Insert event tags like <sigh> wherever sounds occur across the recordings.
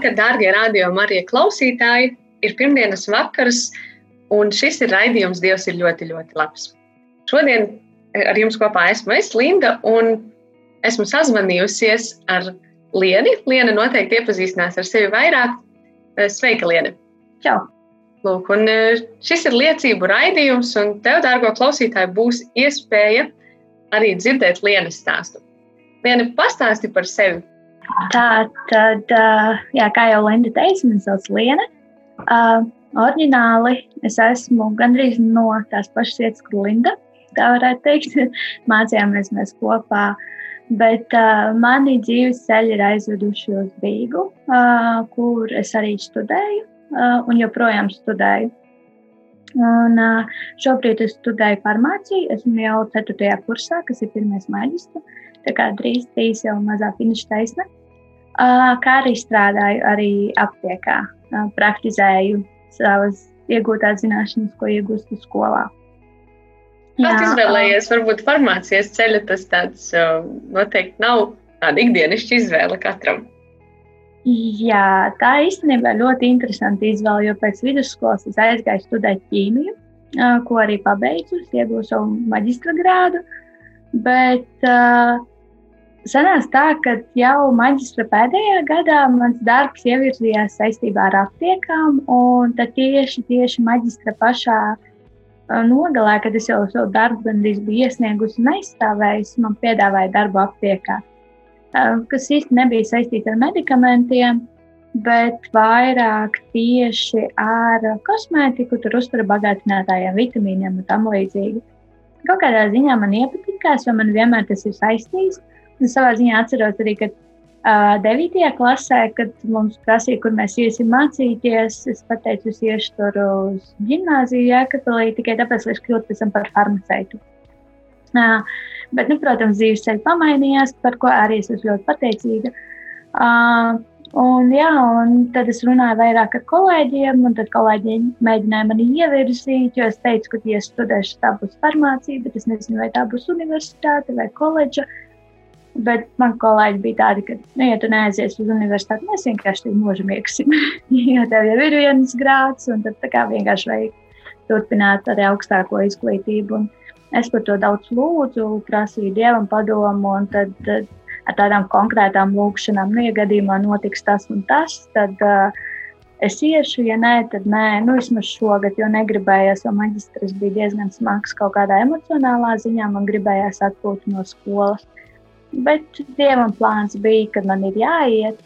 Labvakar, dārgie rādījumi, arī klausītāji! Ir pirmdienas vakars, un šis ir raidījums Dievs ir ļoti, ļoti labs. Šodien ar jums kopā esmu es, Linda, un esmu sazvanījusies ar Lienu. Liena noteikti iepazīstinās ar sevi vairāk. Sveika, Liena! Čau! Lūk, un šis ir liecību raidījums, un tev, dārgo klausītāji, būs iespēja arī dzirdēt Lienas stāstu. Liena, pastāsti par sevi, Tā tad, jā, kā jau Linda teica, man sauc Liena. Uh, oriģināli es esmu gandrīz no tās pašas vietas, kur Linda. Tā varētu teikt, <laughs> mācījāmies mēs kopā. Bet uh, mani dzīves ceļi ir aizveduši uz Rīgu, uh, kur es arī studēju uh, un joprojām studēju. Un, uh, šobrīd es studēju farmāciju. Esmu jau 4. kursā, kas ir pirmais maģistra. Tā kā drīz trīs jau mazā finiša taisna. Kā arī strādāju arī aptiekā, praktizēju savas iegūtās zināšanas, ko iegūstu skolā. Kā tu izvēlējies, varbūt farmācijas ceļa tas tāds noteikti nav tāda ikdienišķa izvēle katram. Jā, tā īstenībā ļoti interesanti izvēle, jo pēc vidusskolas es aizgāju studēt ķīmiju, ko arī pabeidzu, iegūstu savu maģistra grādu. Bet uh, Sanās tā, ka jau maģistra pēdējā gadā mans darbs ievirzījās saistībā ar aptiekām, un tieši, tieši maģistra pašā nogalē, kad es jau savu darbu gandrīz biju iesniegusi un aizstāvējusi, man piedāvāja darbu aptiekā, kas īsti nebija saistīts ar medikamentiem, bet vairāk tieši ar kosmētiku, tur uzturu bagātinātājiem, vitamīniem un tam līdzīgi. Kaut kādā ziņā man iepatikās, jo man vienmēr tas ir saistīts. Es savā ziņā atceros arī, ka uh, 9. klasē, kad mums prasīja, kur mēs iesim mācīties, es pateicu, es iešu tur uz gimnāziju, Jēkabelī, tikai tāpēc, lai es kļūtu pēc tam par farmaceitu. Uh, bet, nu, protams, dzīves ceļš pamainījās, par ko arī es esmu ļoti pateicīga. Uh, Un, jā, un tad es runāju vairāk ar kolēģiem, un tad kolēģi mēģināja mani ievirzīt, jo es teicu, ka, ja studēšu, tā būs farmācija, bet es nezinu, vai tā būs universitāte vai koledža. Bet man kolēģi bija tādi, ka, nu, ja tu neaizies uz universitāti, mēs vienkārši tevi nožmiegsim. <laughs> jo tev jau ir viens grāds, un tad kā vienkārši vajag turpināt ar augstāko izglītību. Un es par to daudz lūdzu, prasīju dievam padomu, un tad, tad ar tādām konkrētām lūkšanām, nu, ja gadījumā notiks tas un tas, tad uh, es iešu, ja nē, tad nē, nu, vismaz šogad, jo negribējās, jo maģistrs bija diezgan smags kaut kādā emocionālā ziņā, man gribējās atpūt no skolas. Bet dievam plāns bija, ka man ir jāiet.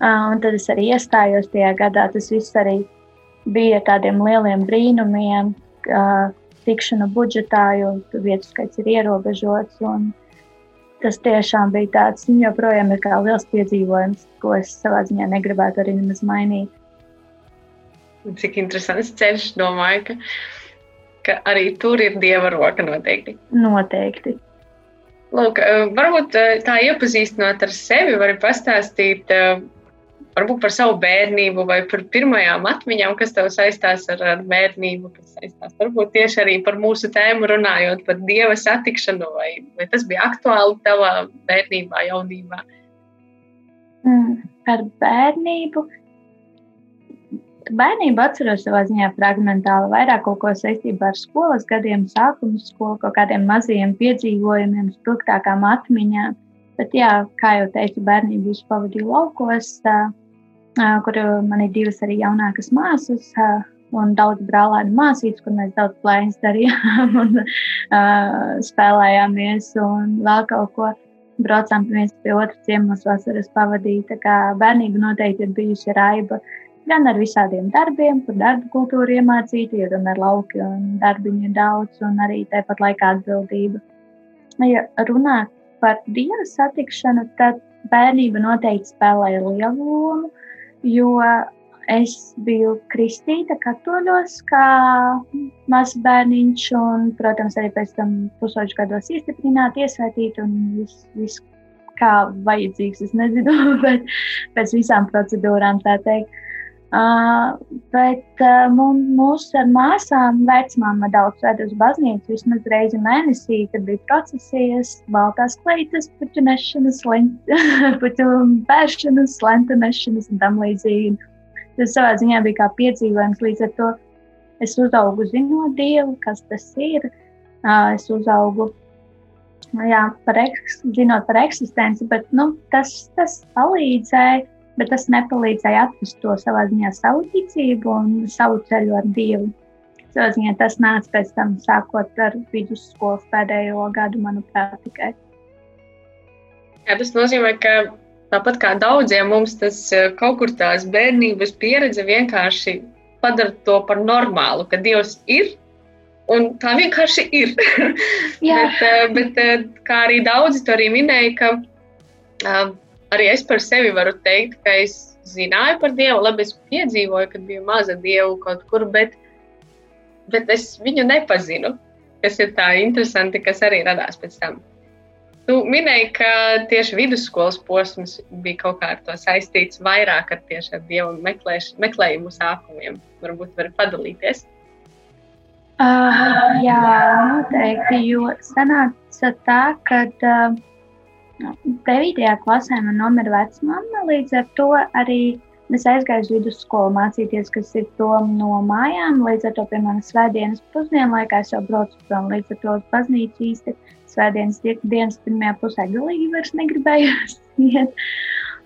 Un tad es arī iestājos tajā gadā. Tas viss arī bija tādiem lieliem brīnumiem, tikšana budžetā, jo vietu skaits ir ierobežots. Tas tiešām bija tāds, un joprojām ir kā liels piedzīvojums, ko es savā ziņā negribētu arī nemaz mainīt. Cik interesants ceļš, domāju, ka, ka arī tur ir dieva roka noteikti. Noteikti. Lūk, eh, varbūt eh, tā iepazīstinot ar sevi, var pastāstīt eh, varbūt par savu bērnību vai par pirmajām atmiņām, kas tev saistās ar, ar bērnību, kas saistās varbūt tieši arī par mūsu tēmu runājot par dieva satikšanu, vai, vai tas bija aktuāli tavā bērnībā, jaunībā? Mm, par bērnību bērnību atceros savā ziņā fragmentāli, vairāk kaut ko saistībā ar skolas gadiem, sākuma skolu, kaut kādiem maziem piedzīvojumiem, spilgtākām atmiņām. Bet, jā, kā jau teicu, bērnību es pavadīju laukos, kur man ir divas arī jaunākas māsas. Un daudz brālēnu māsītes, kur mēs daudz plēņas darījām un uh, spēlējāmies un vēl kaut ko. Braucām viens pie otra ciemos vasaras pavadīt. Tā kā bērnība noteikti ir bijusi raiba uh, gan ar visādiem darbiem, par darbu kultūru iemācīti, jo tomēr lauki un darbiņu ir daudz, un arī tāpat laikā atbildība. Ja runā par dieva satikšanu, tad bērnība noteikti spēlēja lielu lomu, jo es biju kristīta katoļos, kā mazs bērniņš, un, protams, arī pēc tam pusotru gados iestiprināti, iesaistīti un viss, vis, kā vajadzīgs, es nezinu, <laughs> bet pēc visām procedūrām tā teikt. Uh, bet uh, mūsu māsām vecmāma daudz ved uz baznīcu vismaz reizi mēnesī, kad bija procesijas, baltās kleitas, puķu nešanas, <laughs> puķu pēršanas, lenta nešanas un tam līdzīgi. Tas savā ziņā bija kā piedzīvojums, līdz ar to es uzaugu zinot Dievu, kas tas ir. Uh, es uzaugu jā, par, zinot par eksistenci, bet nu, tas, tas palīdzēja bet tas nepalīdzēja atrast to savā ziņā savu ticību un savu ceļu ar Dievu. Savā ziņā tas nāca pēc tam, sākot ar vidusskolas pēdējo gadu, manuprāt, tikai. Jā, tas nozīmē, ka tāpat kā daudziem mums tas eh, kaut kur tās bērnības pieredze vienkārši padara to par normālu, ka Dievs ir Un tā vienkārši ir. <laughs> bet, eh, bet eh, kā arī daudzi to arī minēja, ka arī es par sevi varu teikt, ka es zināju par Dievu, labi, es piedzīvoju, kad biju maza Dievu kaut kur, bet, bet es viņu nepazinu. Tas ir tā interesanti, kas arī radās pēc tam. Tu minēji, ka tieši vidusskolas posms bija kaut kā ar to saistīts vairāk ar tieši ar Dievu meklēš, meklējumu sākumiem. Varbūt var padalīties. Uh, jā, noteikti, jo sanāca tā, ka uh, 9. klasē man nomira vecmāma, līdz ar to arī es aizgāju uz vidusskolu mācīties, kas ir to no mājām. Līdz ar to pie manas svētdienas pusdienlaikā es jau braucu prom līdz ar to uz baznīcu īsti. Svētdienas dienas pirmajā pusē galīgi vairs negribējās <laughs> iet.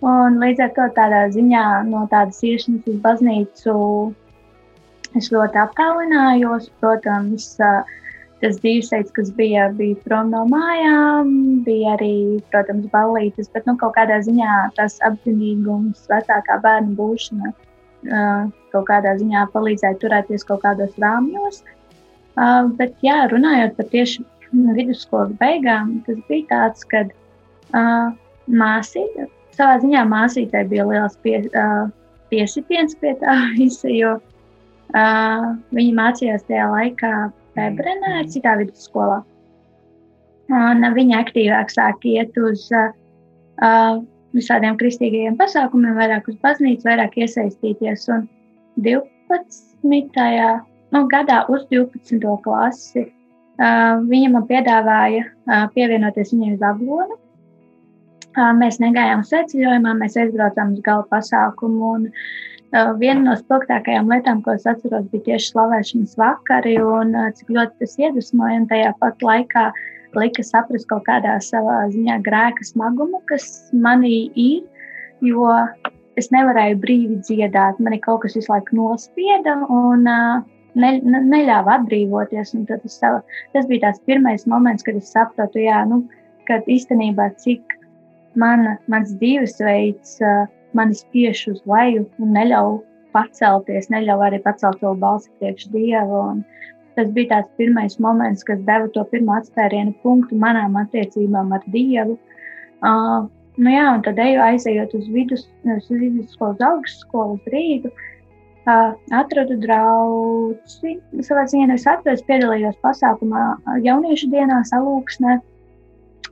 Un līdz ar to tādā ziņā no tādas iešanas uz baznīcu es ļoti aptālinājos. Protams, uh, tas dzīvesveids, kas bija, bija prom no mājām, bija arī, protams, ballītes, bet nu, kaut kādā ziņā tas apzinīgums, vecākā bērna būšana kaut kādā ziņā palīdzēja turēties kaut kādos rāmjos. Bet, jā, runājot par tieši vidusskolas beigām, tas bija tāds, ka māsīte, savā ziņā māsītei bija liels pie, piesitiens pie tā visa, jo viņa mācījās tajā laikā Bebrenē, citā vidusskolā. Un viņa aktīvāk sāk iet uz uh, visādiem kristīgajiem pasākumiem, vairāk uz baznīcu, vairāk iesaistīties. Un 12. Nu, gadā uz 12. klasi uh, viņa man piedāvāja uh, pievienoties viņai uz aglonu. Uh, mēs negājām sveceļojumā, mēs aizbraucām uz gala pasākumu. Un, uh, Uh, viena no spilgtākajām lietām, ko es atceros, bija tieši slavēšanas vakari, un uh, cik ļoti tas iedvesmoja, un tajā pat laikā lika saprast kaut kādā savā ziņā grēka smagumu, kas manī ir, jo es nevarēju brīvi dziedāt, man kaut kas visu laiku nospieda, un uh, ne, ne, neļāva atbrīvoties. Tas, tas bija tās pirmais moments, kad es sapratu, jā, nu, ka īstenībā cik mana, mans dzīvesveids uh, mani spiež uz leju un neļauj pacelties, neļauj arī pacelt to balsi priekš Dievu. Un tas bija tāds pirmais moments, kas deva to pirmo atspērienu punktu manām attiecībām ar Dievu. Uh, nu jā, un tad eju aizejot uz vidus, uz vidusskolas augstskolu uz Rīgu. Uh, atradu draugu. Savā ziņā es atradu, piedalījos pasākumā jauniešu dienā, salūksnē,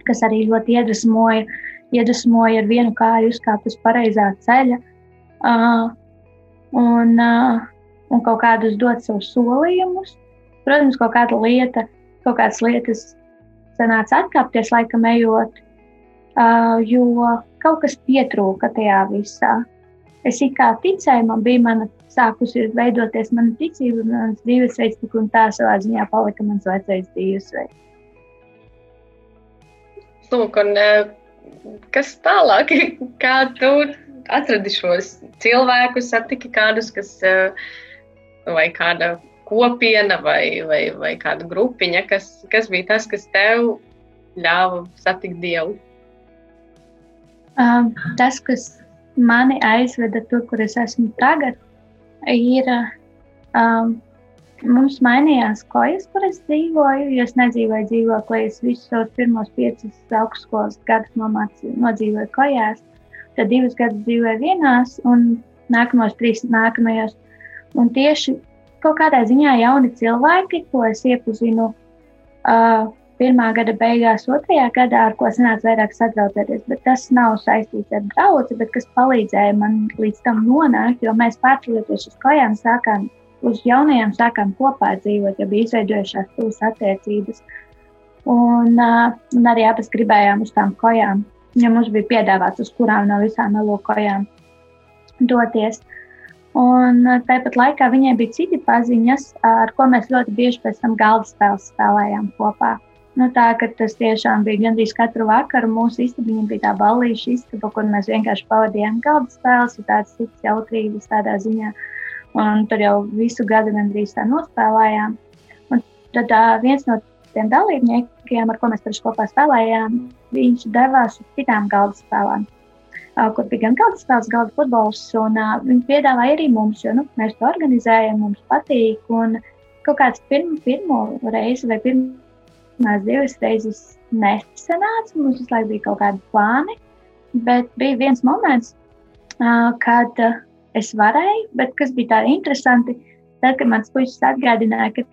kas arī ļoti iedvesmoja uh, iedvesmoja ar vienu kāju uzkāpt uz pareizā ceļa uh, un, uh, un kaut kādus dot savus solījumus. Protams, kaut kāda lieta, kaut kādas lietas sanāca atkāpties laikam ejot, uh, jo kaut kas pietrūka tajā visā. Es kā ticēju, man bija mana sākusi veidoties mana ticība, mans dzīvesveids, tik un tā savā ziņā palika mans vecais dzīvesveids. Lūk, un kas tālāk? <laughs> Kā tu atradi šos cilvēkus, satiki kādus, kas eh, vai kāda kopiena vai, vai, vai kāda grupiņa, kas, kas bija tas, kas tev ļāva satikt Dievu? Um, tas, kas mani aizveda tur, kur es esmu tagad, ir um, mums mainījās kojas, kur es dzīvoju. Jo es nedzīvoju dzīvoklī, es visus savus pirmos piecus augstskolas gadus nomācu, nodzīvoju kojās. Tad divus gadus dzīvoju vienās, un nākamos trīs nākamajos. Un tieši kaut kādā ziņā jauni cilvēki, ko es iepazinu uh, pirmā gada beigās, otrajā gadā, ar ko sanāca vairāk sadraudzēties. Bet tas nav saistīts ar draugu, bet kas palīdzēja man līdz tam nonākt, jo mēs pārceļoties uz kājām sākām uz jaunajām sākām kopā dzīvot, ja bija izveidojušās tuvas attiecības. Un, uh, un arī abas gribējām uz tām kojām, ja mums bija piedāvāts, uz kurām no visām melokojām doties. Un tāpat laikā viņai bija citi paziņas, ar ko mēs ļoti bieži pēc tam galda spēles spēlējām kopā. Nu, tā ka tas tiešām bija gandrīz katru vakaru. Mūsu istaba bija tā balīša istaba, kur mēs vienkārši pavadījām galda spēles, tādas citas jautrības tādā ziņā. Uh, Un tur jau visu gadu gandrīz tā nospēlējām. Un tad uh, viens no tiem dalībniekiem, ar ko mēs tur kopā spēlējām, viņš devās uz citām galda spēlēm. Uh, kur bija gan galda spēles, gan futbols. Un, uh, viņi piedāvāja arī mums, jo nu, mēs to organizējam, mums patīk. Un kaut kāds pirm, pirmo reizi vai pirmās divas reizes nesanāca. Mums visu laiku bija kaut kādi plāni. Bet bija viens moments, uh, kad uh, es varēju, bet kas bija tā interesanti, tad, kad mans puisis atgādināja, ka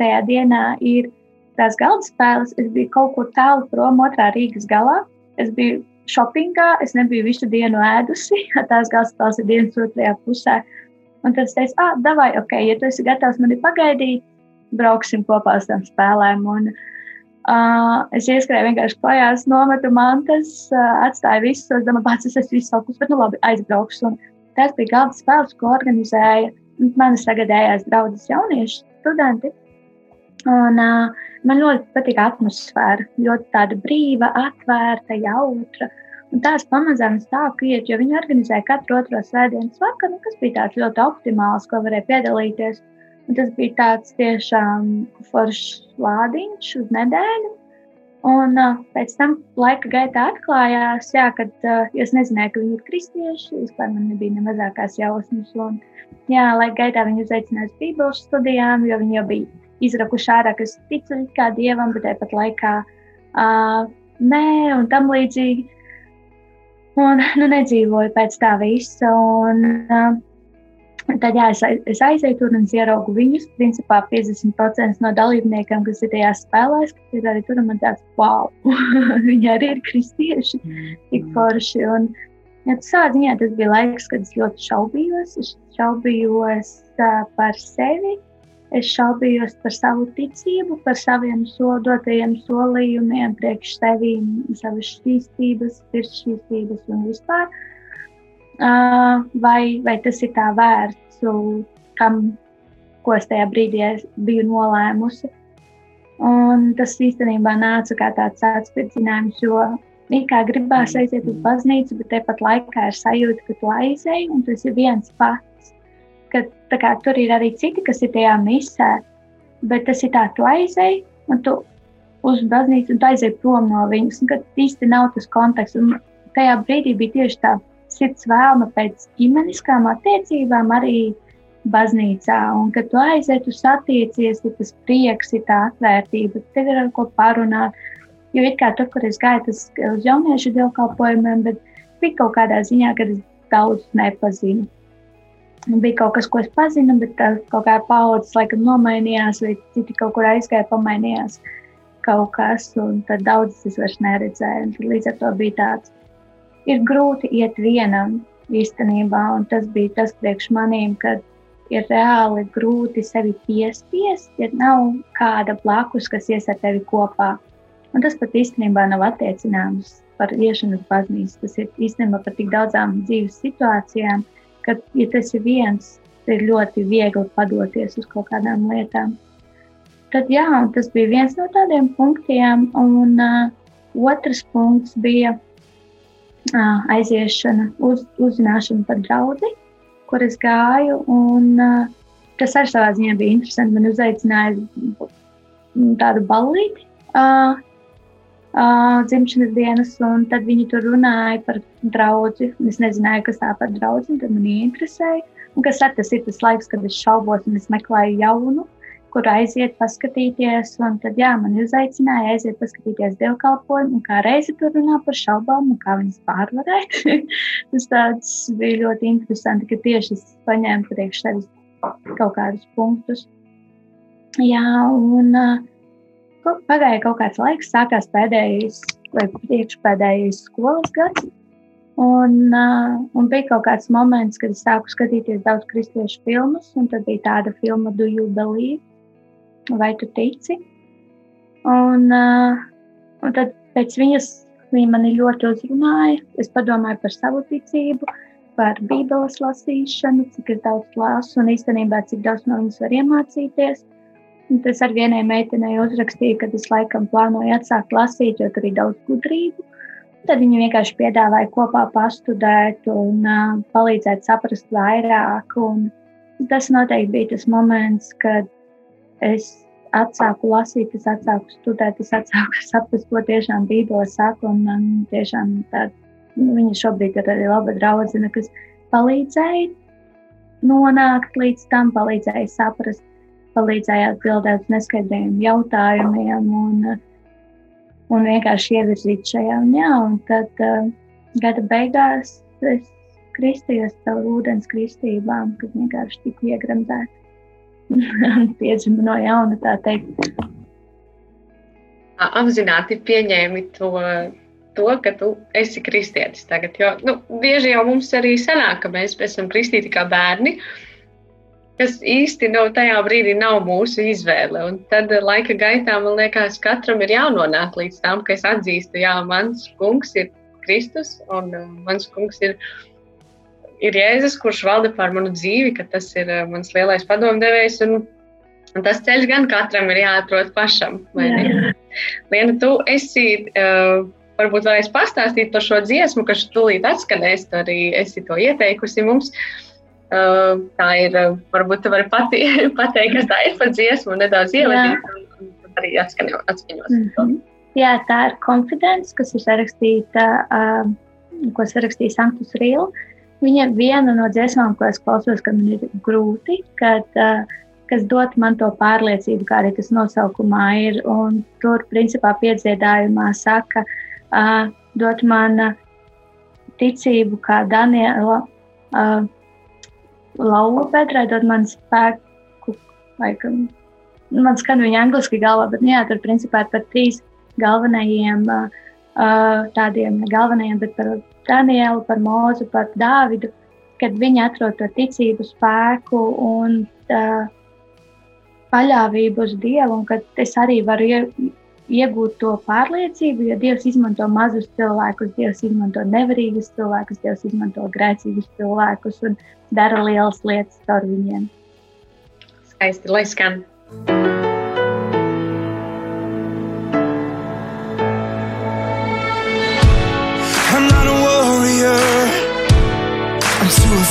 tajā dienā ir tās galda spēles, es biju kaut kur tālu prom, otrā Rīgas galā. Es biju shoppingā, es nebiju visu dienu ēdusi, <laughs> tās galda spēles ir dienas otrajā pusē. Un tad es teicu, ah, davai, ok, ja tu esi gatavs mani pagaidīt, brauksim kopā uz tām spēlēm. Un, uh, es ieskrēju vienkārši klajās, nometu mantas, uh, atstāju visus, es domāju, pats es esmu sakus, bet nu labi, aizbraukšu. Un, Tas bija galda spēles, ko organizēja manas tagadējās draudzes jaunieši studenti. Un, uh, man ļoti patīk atmosfēra, ļoti tāda brīva, atvērta, jautra. Un tās pamazām sāku iet, jo viņi organizēja katru otro svētdienas vakaru, kas bija tāds ļoti optimāls, ko varēja piedalīties. Un tas bija tāds tiešām foršs lādiņš uz nedēļu. Un uh, pēc tam laika gaitā atklājās, jā, kad uh, es nezināju, ka viņi ir kristieši. Vispār man nebija ne mazākās jausmas. Un, jā, laika gaitā viņi uzaicinājās uz Bībeles studijām, jo viņi jau bija izrakuši ārā, ka es ticu kā dievam, bet tāpat laikā uh, nē, un tam līdzīgi. Un nu, nedzīvoju pēc tā visa. Un, uh, Tad jā, es, es aizēju tur un ieraugu viņus. Principā 50% no dalībniekiem, kas ir tajā spēlēs, kas ir arī tur, man tāds wow, <laughs> viņi arī ir kristieši, tik forši. Un, ja tādā ziņā tas bija laiks, kad es ļoti šaubījos. Es šaubījos uh, par sevi, es šaubījos par savu ticību, par saviem sodotajiem solījumiem, priekš sevīm, savas šķīstības, pirkšķīstības un vispār. Uh, vai, vai tas ir tā vērts, kam, ko es tajā brīdī biju nolēmusi. Un tas īstenībā nāca kā tāds atspēcinājums, jo it kā gribās aiziet uz baznīcu, bet tepat laikā ir sajūta, ka tu aizēji un tas ir viens pats. Ka, kā, tur ir arī citi, kas ir tajā misē, bet tas ir tā, tu aizēji un tu uz baznīcu un tu aizēji prom no viņas. Un, īsti nav tas konteksts. Un tajā brīdī bija tieši tā sirds vēlme pēc ģimeniskām attiecībām arī baznīcā. Un, kad tu aizies, tu satiecies, ir tas prieks, ir tā atvērtība, tev ir ar ko parunāt. Jo it kā tur, kur es gāju, tas uz jauniešu dievkalpojumiem, bet bija kaut kādā ziņā, kad es daudz nepazinu. Bija kaut kas, ko es pazinu, bet tā, kaut kā paudzes laikam nomainījās, vai citi kaut kur aizgāja, pamainījās kaut kas, un tad daudzas es vairs neredzēju. Līdz ar to bija tāds ir grūti iet vienam īstenībā, un tas bija tas priekš manīm, kad ir reāli grūti sevi piespiest, ja nav kāda blakus, kas ies ar tevi kopā. Un tas pat īstenībā nav attiecināms par iešanu uz baznīcu. Tas ir īstenībā par tik daudzām dzīves situācijām, ka, ja tas ir viens, tad ir ļoti viegli padoties uz kaut kādām lietām. Tad, jā, tas bija viens no tādiem punktiem, un uh, otrs punkts bija aiziešana, uz, uzzināšana par draugu, kur es gāju. Un, tas arī savā ziņā bija interesanti. Man uzaicināja tādu ballīti. uh, dzimšanas dienas, un tad viņi tur runāja par draugu. Es nezināju, kas tā par draugu, tad man ieinteresēja. Un kas ar tas ir tas laiks, kad es šaubos un es meklēju jaunu, kur aiziet, paskatīties. Un tad, jā, man uzaicināja aiziet, paskatīties dievkalpojumu, un kā reizi tur runā par šaubām un kā viņas pārvarēt. <laughs> tas tāds bija ļoti interesanti, ka tieši es paņēmu priekš sevis kaut kādus punktus. Jā, un uh, pagāja kaut kāds laiks, sākās pēdējais vai priekšpēdējais skolas gads. Un, uh, un bija kaut kāds moments, kad es sāku skatīties daudz kristiešu filmas, un tad bija tāda filma Do You Believe? Vai tu tici? Un, uh, un tad pēc viņas viņa mani ļoti uzrunāja. Es padomāju par savu ticību, par Bībeles lasīšanu, cik daudz lasu un īstenībā cik daudz no viņas var iemācīties. Tas ar vienai meitenei uzrakstīja, ka es laikam plānoju atsākt lasīt, jo tur ir daudz gudrību. Tad viņi vienkārši piedāvāja kopā pastudēt un uh, palīdzēt saprast vairāk. Un tas noteikti bija tas moments, kad es atsāku lasīt, es atsāku studēt, es atsāku <laughs> saprast, ko tiešām Bībele saka. Un, un tiešām tā, nu, viņa šobrīd ir arī laba draudzene, kas palīdzēja nonākt līdz tam, palīdzēja saprast palīdzēja atbildēt uz neskaidriem jautājumiem un, un vienkārši ievirzīt šajā. Un, jā, un tad uh, gada beigās es kristījos caur ūdens kristībām, kad vienkārši tiku iegremzēta un <laughs> piedzimu no jauna, tā teikt. Apzināti pieņēmi to, to, ka tu esi kristietis tagad. Jo nu, bieži jau mums arī sanāk, ka mēs esam kristīti kā bērni. Kas īsti no tajā brīdī nav mūsu izvēle. Un tad laika gaitā man liekas, katram ir jānonāk līdz tam, ka es atzīstu, jā, mans kungs ir Kristus un mans kungs ir, ir Jēzus, kurš valda pār manu dzīvi, ka tas ir uh, mans lielais padomdevējs. Un, un tas ceļš gan katram ir jāatrod pašam. Liena, tu esi. Uh, Varbūt varēs pastāstīt par šo dziesmu, kas tūlīt atskanēs. Tu arī esi to ieteikusi mums. Uh, Tā ir, varbūt tu vari pati, <laughs> pateikt, kas tā ir par dziesmu nedaudz ievadīt un, un arī atskaņot. Mm -hmm. Jā, tā ir konfidence, kas ir sarakstīta, uh, ko sarakstīja Sanktus Rīla. Viņa ir viena no dziesmām, ko es klausos, kad man ir grūti, kad, uh, kas dod man to pārliecību, kā arī tas nosaukumā ir. Un tur, principā, piedziedājumā saka, uh, dod man ticību, kā Daniela. Uh, lauva Petrai dod man spēku, laikam, man skan viņa angliski galvā, bet nu jā, tur principā ir par trīs galvenajiem, uh, tādiem galvenajiem, bet par Danielu, par Mūzu, par Dāvidu, kad viņi atrod to ticību, spēku un uh, paļāvību uz Dievu, un ka es arī varu iegūt to pārliecību, jo Dievs izmanto mazus cilvēkus, Dievs izmanto nevarīgus cilvēkus, Dievs izmanto grēcīgus cilvēkus un dara lielas lietas caur viņiem. Skaisti, lai skan! I'm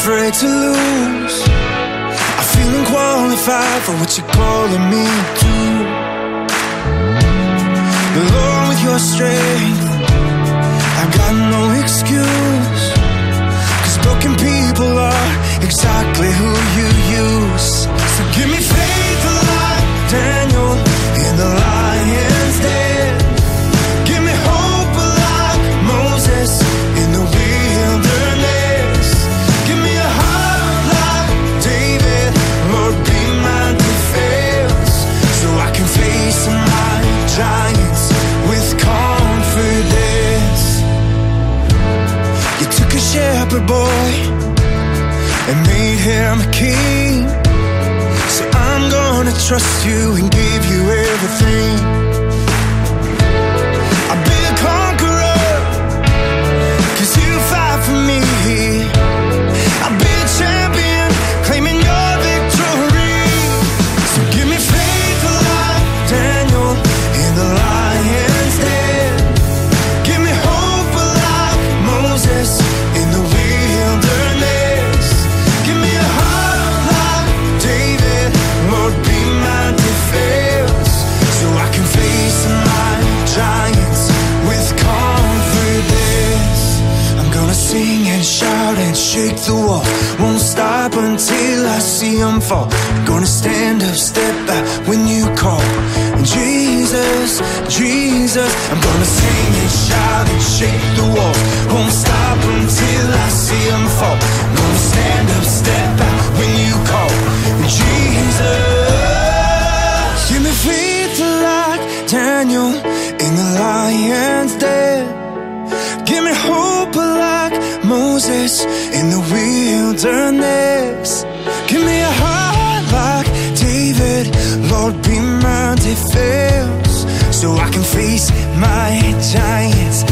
afraid to lose. I feel unqualified for what you're calling me to. Lord, with your strength, I got no excuse. Cause broken people are exactly who you use. Until I see them fall. Gonna stand up, step out when you call. Jesus, Jesus, I'm gonna sing and shout and shake the walls. Won't stop until I see them fall. Gonna stand up, step out when you call. Jesus, give me faith like Daniel in the lion's den. Give me hope Moses in the wilderness. Give me a heart like David, Lord, be my defense, so I can face my giants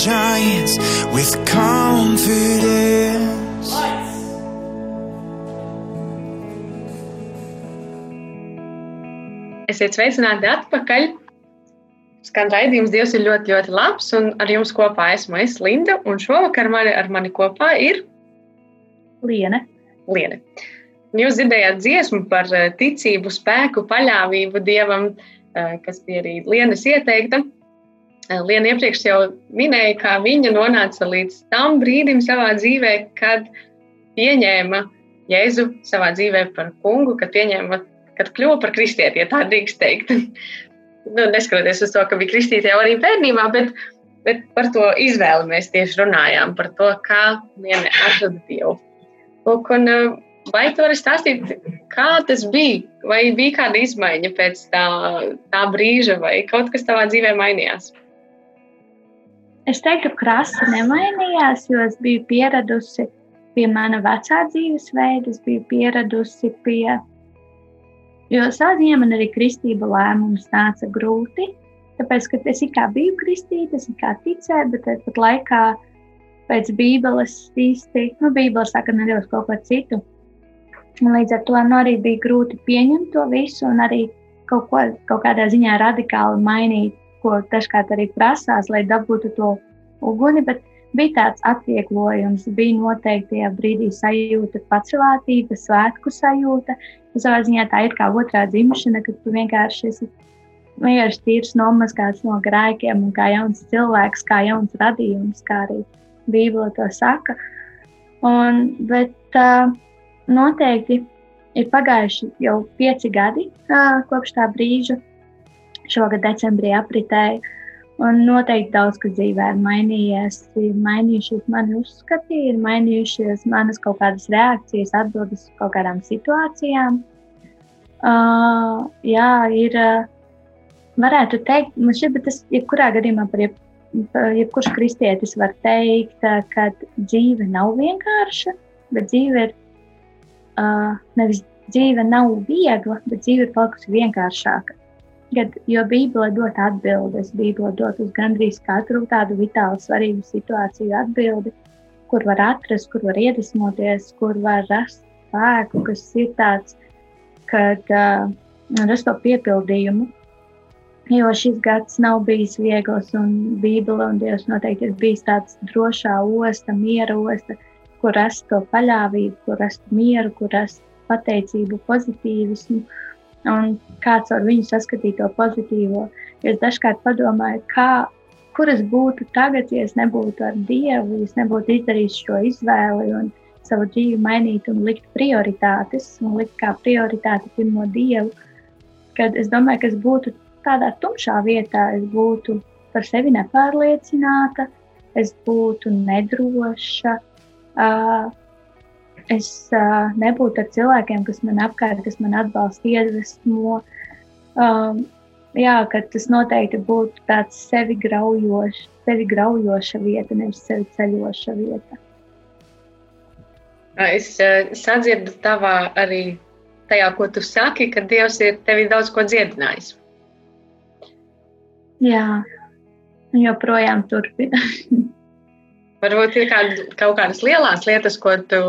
giants with confidence. Esiet sveicināti atpakaļ. Skan raidījums, Dievs ir ļoti, ļoti labs, un ar jums kopā esmu es, Linda, un šovakar mani, ar mani kopā ir Liene. Liene. Jūs dzirdējāt dziesmu par eh, ticību, spēku, paļāvību Dievam, eh, kas bija arī Lienas ieteikta. Eh, Liena iepriekš jau minēja, kā viņa nonāca līdz tam brīdim savā dzīvē, kad pieņēma Jēzu savā dzīvē par kungu, kad pieņēma, kad kļuva par kristieti, ja tā drīkst teikt. <laughs> nu, neskatoties uz to, ka bija kristīte jau arī bērnībā, bet, bet par to izvēli mēs tieši runājām, par to, kā viena atrada Dievu. Lūk, un, eh, vai tu vari stāstīt, kā tas bija? Vai bija kāda izmaiņa pēc tā, tā brīža, vai kaut kas tavā dzīvē mainījās? Es teiktu, ka krāsa nemainījās, jo es biju pieradusi pie mana vecā dzīvesveida, es biju pieradusi pie. Jo savā ziņā man arī kristība lēmums nāca grūti. Tāpēc, ka es kā biju kristīta, es kā ticēju, bet tāpat laikā pēc Bībeles īsti, nu, Bībele saka nedaudz kaut ko citu. Un līdz ar to nu, arī bija grūti pieņemt to visu un arī kaut, ko, kaut kādā ziņā radikāli mainīt, ko dažkārt arī prasās, lai dabūtu to uguni. Bet bija tāds atvieglojums, bija noteikti tajā brīdī sajūta pacelātība, svētku sajūta. Savā ziņā tā ir kā otrā dzimšana, kad tu vienkārši esi vienkārši tīrs nomazgāts no grēkiem un kā jauns cilvēks, kā jauns radījums, kā arī Bībele to saka. Un, bet uh, noteikti ir pagājuši jau pieci gadi uh, kopš tā brīža. Šogad decembrī apritēja. Un noteikti daudz kas dzīvē ir mainījies. Ir mainījušies mani uzskati, ir mainījušies manas kaut kādas reakcijas, atbildes uz kaut kādām situācijām. Uh, jā, ir. Varētu teikt, man šķiet, bet tas jebkurā gadījumā par jeb, jebkurš kristietis var teikt, ka dzīve nav vienkārša, bet dzīve ir uh, nevis dzīve nav viegla, bet dzīve ir palikusi vienkāršāka. Kad, jo Bībele dod atbildes, Bībele dod uz gandrīz katru tādu vitāli svarīgu situāciju atbildi, kur var atrast, kur var iedvesmoties, kur var rast spēku, kas ir tāds, kad uh, rast to piepildījumu. Jo šis gads nav bijis viegls, un Bībele un Dievs noteikti ir bijis tāds drošā osta, miera osta, kur rast to paļāvību, kur rast mieru, kur rast pateicību, pozitīvismu, un kāds ar viņu saskatīt to pozitīvo. Jo es dažkārt padomāju, kā, kur es būtu tagad, ja es nebūtu ar Dievu, ja es nebūtu izdarījis šo izvēli un savu dzīvi mainīt un likt prioritātes, un likt kā prioritāti pirmo Dievu. Kad es domāju, ka es būtu tādā tumšā vietā, es būtu par sevi nepārliecināta, es būtu nedroša. Uh, es uh, nebūtu ar cilvēkiem, kas man apkārt, kas man atbalsta, iedvesmo. Um, jā, ka tas noteikti būtu tāds sevi graujošs, sevi graujoša vieta, nevis sevi ceļoša vieta. Es uh, sadzirdu tavā arī tajā, ko tu saki, ka Dievs ir tevi daudz ko dziedinājis. Jā, joprojām turpina. <laughs> Varbūt ir kād, kaut kādas lielas lietas, ko tu,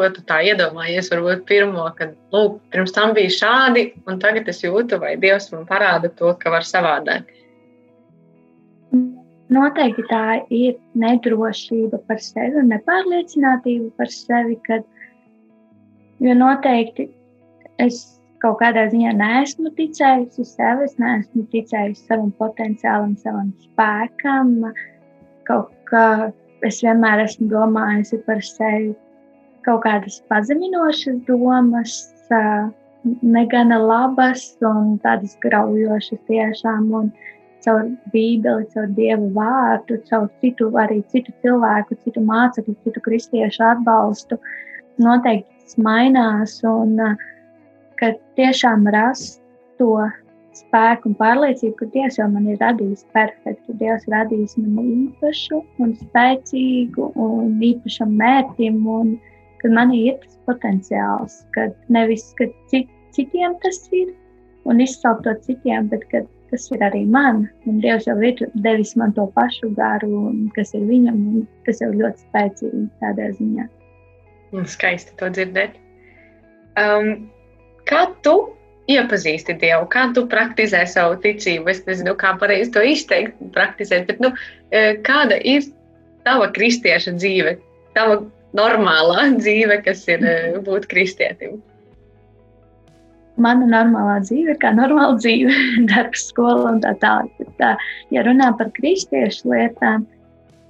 ko tu tā iedomājies, varbūt pirmo, kad, lūk, pirms tam bija šādi, un tagad es jūtu, vai Dievs man parāda to, ka var savādāk? Noteikti tā ir nedrošība par sevi un nepārliecinātība par sevi, kad, jo noteikti es kaut kādā ziņā neesmu ticējusi sev, es neesmu ticējusi savam potenciālam, savam spēkam, kaut kā es vienmēr esmu domājusi par sevi kaut kādas pazeminošas domas, negana labas un tādas graujošas tiešām. Un caur Bībeli, caur Dieva vārdu, caur citu, arī citu cilvēku, citu mācekļu, citu kristiešu atbalstu, noteikti tas mainās un ka tiešām rast to spēku un pārliecību, ka Dievs jau man ir radījis perfektu. Dievs radījis mani īpašu un spēcīgu un īpašam mērķim, un ka man ir tas potenciāls, ka nevis ka cit, citiem tas ir un izsaukt to citiem, bet ka tas ir arī man. Un Dievs jau ir devis man to pašu garu, kas ir viņam, un tas jau ļoti spēcīgi tādā ziņā. Un skaisti to dzirdēt. Um, kā tu iepazīsti Dievu, kā tu praktizē savu ticību. Es nezinu, kā pareizi to izteikt, praktizēt, bet nu, e, kāda ir tava kristieša dzīve, tava normālā <laughs> dzīve, kas ir e, būt kristietim? Mana normālā dzīve ir kā normāla dzīve, <laughs> darbs, skola un tā tālāk. Tā, ja runā par kristiešu lietām,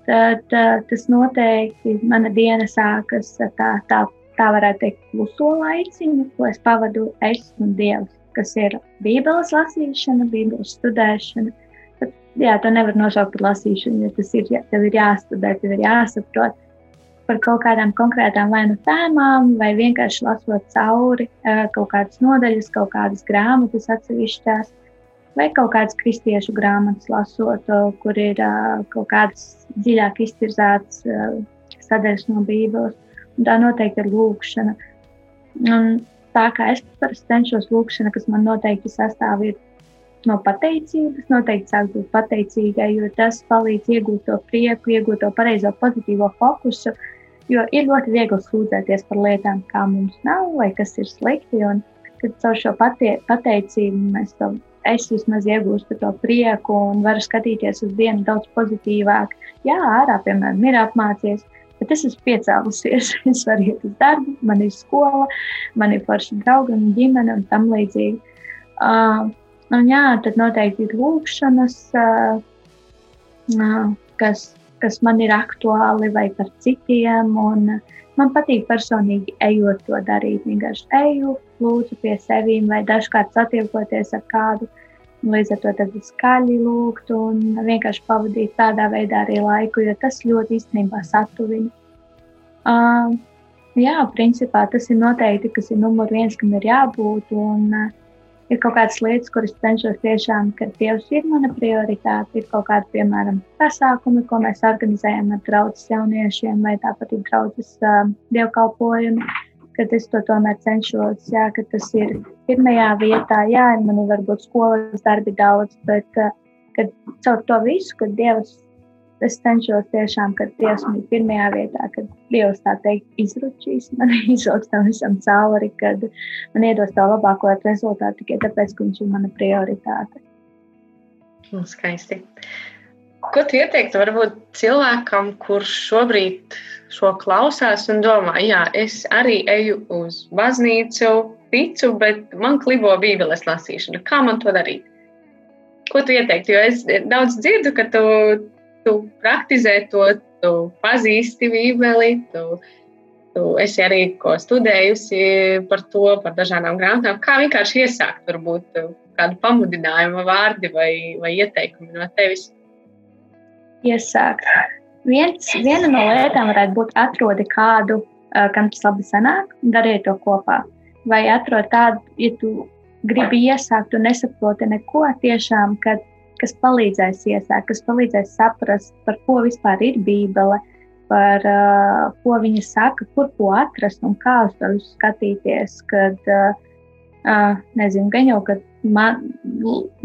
tad tā, tas noteikti mana diena sākas tā, tā tā varētu teikt, kluso laiciņu, ko es pavadu es un Dievs, kas ir Bībeles lasīšana, Bībeles studēšana. Tad, jā, to nevar nosaukt par lasīšanu, jo tas ir, tev ir jāstudē, tev ir jāsaprot par kaut kādām konkrētām vai nu tēmām, vai vienkārši lasot cauri kaut kādas nodaļas, kaut kādas grāmatas atsevišķās, vai kaut kādas kristiešu grāmatas lasot, kur ir kaut kādas dziļāk iztirzētas sadaļas no Bībeles. Tā noteikti ir lūkšana. Un tā kā es cenšos lūkšana, kas man noteikti sastāv no pateicības, noteikti sāk būt pateicīgai, jo tas palīdz iegūt to prieku, iegūt to pareizo pozitīvo fokusu. Jo ir ļoti viegli sūdzēties par lietām, kā mums nav, vai kas ir slikti. Un, kad caur šo patie, pateicību mēs to es vismaz iegūstu to prieku un varu skatīties uz dienu daudz pozitīvāk. Jā, ārā, piemēram, ir apmācies, Bet es esmu piecēlusies, <laughs> es varu iet uz darbu, man ir skola, man ir forši draugi un ģimene un tam līdzīgi. Uh, un jā, tad noteikti ir lūkšanas, uh, uh, kas, kas man ir aktuāli vai par citiem. Un, uh, man patīk personīgi ejot to darīt. Vienkārši eju, lūdzu pie sevīm vai dažkārt satiekoties ar kādu. Līdz ar to tad skaļi lūgt un vienkārši pavadīt tādā veidā arī laiku, jo tas ļoti īstenībā satuvina. Uh, jā, principā tas ir noteikti, kas ir numur viens, kam ir jābūt. Un, uh, ir kaut kādas lietas, kuras cenšos tiešām, ka Dievs ir mana prioritāte. Ir kaut kādi, piemēram, pasākumi, ko mēs organizējam ar draugus jauniešiem, vai tāpat ir draugus uh, dievkalpojumi kad es to tomēr cenšos, jā, ka tas ir pirmajā vietā, jā, man ir varbūt skolas darbi daudz, bet uh, kad caur to visu, kad Dievs, es cenšos tiešām, kad Dievs man ir pirmajā vietā, kad Dievs tā teikt izručīs, man <laughs> izvilks tam visam cauri, kad man iedos to labāko rezultātu tikai tāpēc, ka viņš ir mana prioritāte. Nu, skaisti. Ko tu ieteiktu varbūt cilvēkam, kurš šobrīd šo klausās un domā, jā, es arī eju uz baznīcu, ticu, bet man klibo bībeles lasīšana. Kā man to darīt? Ko tu ieteiktu? Jo es daudz dzirdu, ka tu, tu praktizē to, tu pazīsti bībeli, tu, tu esi arī ko studējusi par to, par dažādām grāmatām. Kā vienkārši iesākt, varbūt kādu pamudinājumu vārdi vai, vai ieteikumi no tevis? Iesākt Viens, viena no lietām varētu būt atrodi kādu, kam tas labi sanāk, dariet to kopā. Vai atrod tādu, ja tu gribi iesākt un nesaproti neko tiešām, kad, kas palīdzēs iesākt, kas palīdzēs saprast, par ko vispār ir Bībele, par uh, ko viņa saka, kur ko atrast un kā uz to skatīties. Kad, uh, uh, nezinu, gan jau, ka man,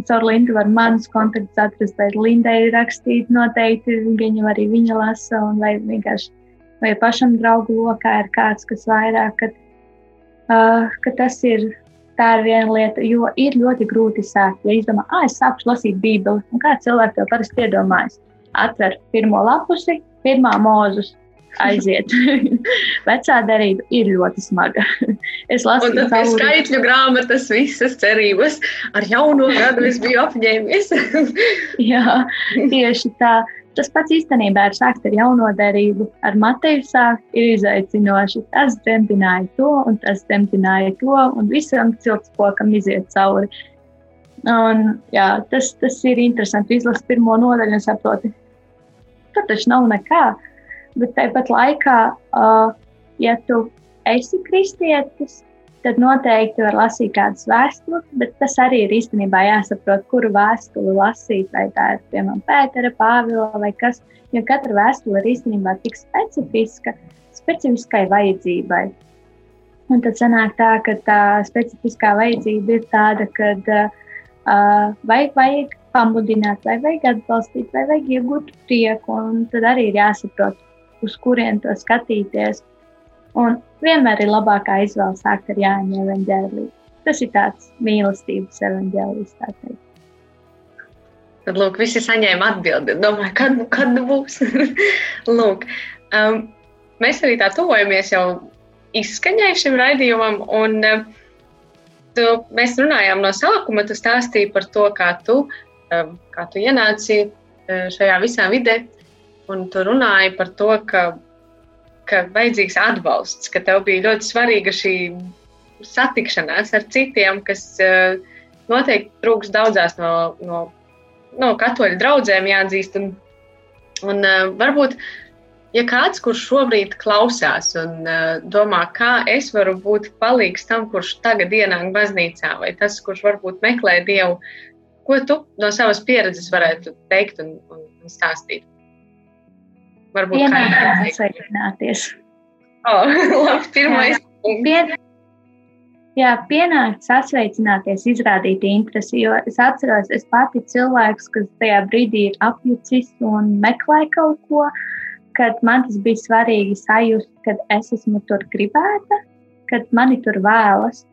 caur Lindu var manas kontaktus atrast, vai Lindai rakstīt noteikti, viņam arī viņa lasa, un vai vienkārši vai pašam draugu lokā ir kāds, kas vairāk, kad, uh, ka tas ir. Tā ir viena lieta, jo ir ļoti grūti sākt. Ja izdomā, ah, es sāku lasīt Bībeli, un kā cilvēks to parasti iedomājas, atver pirmo lapusi, pirmā mūzus, aiziet. <laughs> Vecā derība ir ļoti smaga. <laughs> es lasu to cauri. skaitļu grāmatas, visas cerības. Ar jauno gadu es biju apņēmies. <laughs> Jā, tieši tā. Tas pats īstenībā ir sākt ar jauno derību. Ar Mateju sākt ir izaicinoši. Tas dzemdināja to, un tas dzemdināja to, un visam ciltspokam iziet cauri. Un, jā, tas, tas ir interesanti. Izlasīt pirmo nodaļu un saproti, ka taču nav nekā. Bet tāpat laikā, uh, ja tu esi kristietis, tad noteikti var lasīt kādas vēstules, bet tas arī ir īstenībā jāsaprot, kuru vēstuli lasīt. Vai tā ir piemēram Pētera, Pāvila vai kas. Jo katra vēstule ir īstenībā tik specifiska, specifiskai vajadzībai. Un tad sanāk tā, ka tā specifiskā vajadzība ir tāda, ka uh, vajag, vajag pamudināt, vai vajag atbalstīt, vai vajag iegūt prieku. Un tad arī ir jāsaprot, uz kurien to skatīties. Un vienmēr ir labākā izvēle sākt ar Jāņa evanģēliju. Tas ir tāds mīlestības evanģēlijs, tā teikt. Tad, lūk, visi saņēma atbildi. Domāju, kad, nu, kad nu būs? <laughs> lūk, um, mēs arī tā tuvojamies jau izskaņai šim raidījumam, un uh, tu, mēs runājām no sākuma, tu stāstīji par to, kā tu, um, kā tu ienāci uh, šajā visā vidē, un tu runāji par to, ka, ka vajadzīgs atbalsts, ka tev bija ļoti svarīga šī satikšanās ar citiem, kas uh, noteikti trūks daudzās no, no, no katoļu draugiem, jāatzīst. Un, un uh, varbūt, ja kāds, kurš šobrīd klausās un uh, domā, kā es varu būt palīgs tam, kurš tagad ienāk baznīcā, vai tas, kurš varbūt meklē Dievu, ko tu no savas pieredzes varētu teikt un, un, un stāstīt? Varbūt pienākt sasveicināties. Oh, <laughs> labi, pirmais. Pien... Jā, pienākt sasveicināties, izrādīt interesi, jo es atceros, es pati cilvēks, kas tajā brīdī ir apjucis un meklē kaut ko, kad man tas bija svarīgi sajust, kad es esmu tur gribēta, kad mani tur vēlas.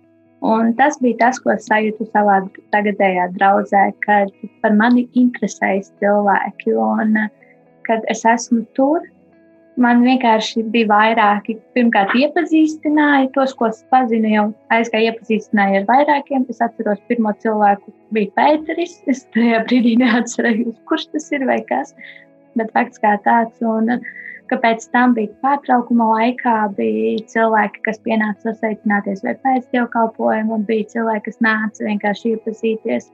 Un tas bija tas, ko es sajūtu savā tagadējā draudzē, kad par mani interesējas cilvēki. Un, uh, kad es esmu tur, man vienkārši bija vairāki. Pirmkārt, iepazīstināja tos, ko es pazinu, jau aizgāju iepazīstināju ar vairākiem. Es atceros, pirmo cilvēku bija Pēteris. Es tajā brīdī neatcerējos, kurš tas ir vai kas. Bet fakts kā tāds. Un, Kāpēc tam bija pārtraukuma laikā, bija cilvēki, kas pienāca sasveicināties vai pēc dievkalpojuma, un bija cilvēki, kas nāca vienkārši iepazīties.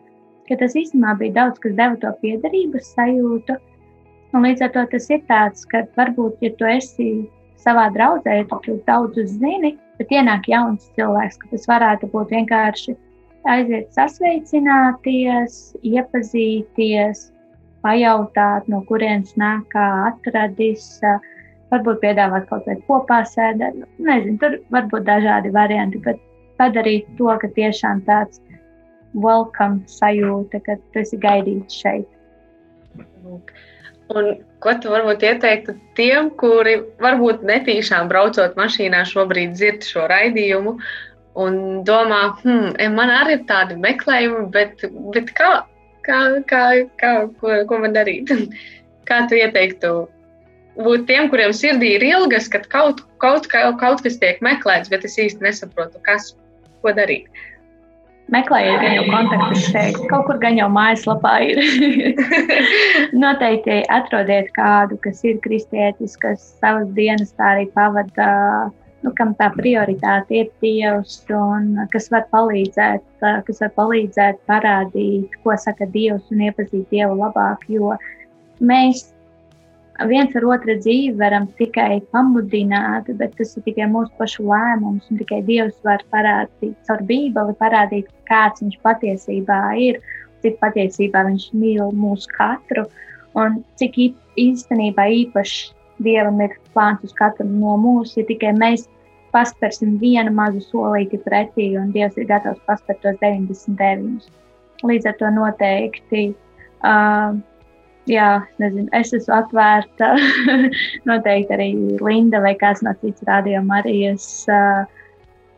Ka tas īstenībā bija daudz, kas deva to piederības sajūtu, Un līdz ar to tas ir tāds, ka varbūt, ja tu esi savā draudzē, ja tu daudz zini, bet ienāk jauns cilvēks, ka tas varētu būt vienkārši aiziet sasveicināties, iepazīties, pajautāt, no kurienes nāk, kā atradis, varbūt piedāvāt kaut vai kopā sēdēt. Nezinu, tur var būt dažādi varianti, bet padarīt to, ka tiešām tāds welcome sajūta, ka tu esi gaidīts šeit. Lūk. Un ko tu varbūt ieteiktu tiem, kuri varbūt netīšām braucot mašīnā šobrīd dzird šo raidījumu un domā, hmm, man arī ir tādi meklējumi, bet, bet kā, kā, kā, kā ko, ko man darīt? <laughs> kā tu ieteiktu būt tiem, kuriem sirdī ir ilgas, kad kaut, kaut, kaut, kaut kas tiek meklēts, bet es īsti nesaprotu, kas, ko darīt? Meklējiet, gan jau kontaktus šeit, kaut kur gan jau mājaslapā ir. <laughs> Noteikti atrodiet kādu, kas ir kristietis, kas savas dienas tā arī pavada, nu, kam tā prioritāte ir Dievs, un kas var palīdzēt, kas var palīdzēt parādīt, ko saka Dievs un iepazīt Dievu labāk, jo mēs viens ar otru dzīvi varam tikai pamudināt, bet tas ir tikai mūsu pašu lēmums. Tikai Dievs var parādīt caur Bībeli, parādīt, kāds viņš patiesībā ir, cik patiesībā viņš mīl mūsu katru un cik īstenībā īpaši Dievam ir plāns uz katru no mums, ja tikai mēs paspērsim vienu mazu solīti pretī, un Dievs ir gatavs paspērt tos 99. Līdz ar to noteikti uh, jā, nezinu, es esmu atvērta. <laughs> Noteikti arī Linda vai kāds no cits rādījuma es. Uh,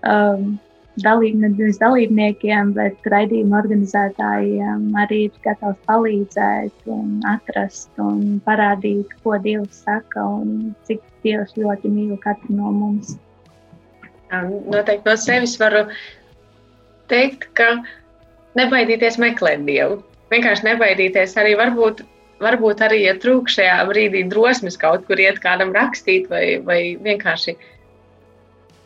um, dalīb, nevis dalībniekiem, bet raidījuma organizētājiem arī ir gatavs palīdzēt un atrast un parādīt, ko Dievs saka un cik Dievs ļoti mīl katru no mums. Noteikti no sevis varu teikt, ka nebaidīties meklēt Dievu. Vienkārši nebaidīties arī varbūt, varbūt arī, ja trūk šajā brīdī drosmes kaut kur iet kādam rakstīt vai, vai vienkārši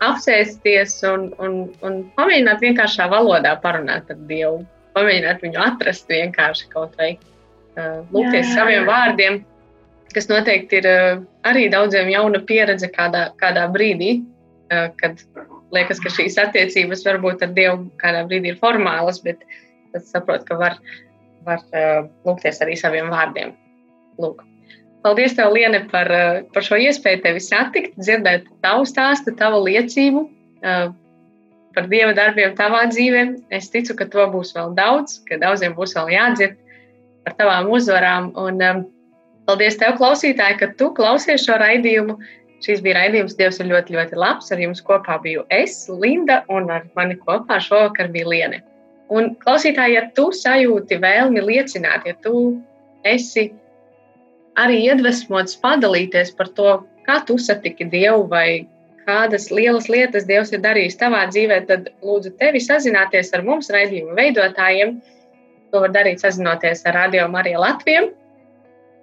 apsēsties un, un, un pamēģināt vienkāršā valodā parunāt ar Dievu. Pamēģināt viņu atrast vienkārši kaut vai uh, lūgties saviem vārdiem, kas noteikti ir uh, arī daudziem jauna pieredze kādā, kādā brīdī, uh, kad liekas, ka šīs attiecības varbūt ar Dievu kādā brīdī ir formālas, bet tad saprot, ka var, var uh, lūgties arī saviem vārdiem. Lūk. Paldies, tev, Liene, par, eh, par šo iespēju tevi satikt, dzirdēt tavu stāstu, tavu liecību eh, par dieva darbiem tavā dzīvē. Es ticu, ka to būs vēl daudz, ka daudziem būs vēl jādzird par tavām uzvarām. Un paldies tev, klausītāji, ka tu klausies šo raidījumu. Šis bija raidījums Dievs ir ļoti, ļoti labs. Ar jums kopā biju es, Linda, un ar mani kopā šovakar bija Liene. Un, klausītāji, ja tu sajūti vēlmi liecināt, ja tu esi arī iedvesmots padalīties par to, kā tu satiki Dievu vai kādas lielas lietas Dievs ir darījis tavā dzīvē, tad lūdzu tevi sazināties ar mums, raidījuma veidotājiem. To var darīt sazinoties ar Radio Mariju Latviju,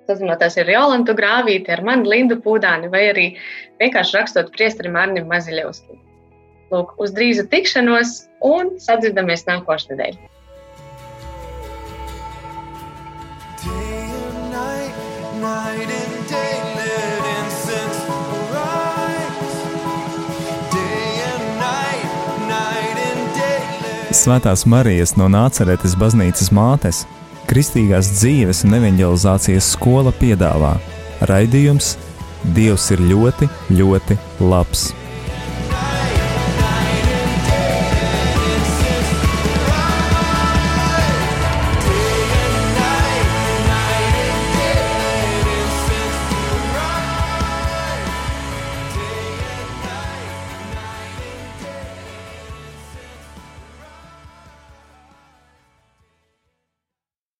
sazinoties ar Jolantu Grāvīti, ar mani Lindu Pūdāni vai arī vienkārši rakstot priesterim Arnim Maziļevskim. Lūk, uz drīzu tikšanos un sadzirdamies nākošais nedēļa. Svētās Marijas no Nāceretes baznīcas mātes, Kristīgās dzīves un evanģelizācijas skola piedāvā raidījums Dievs ir ļoti, ļoti labs.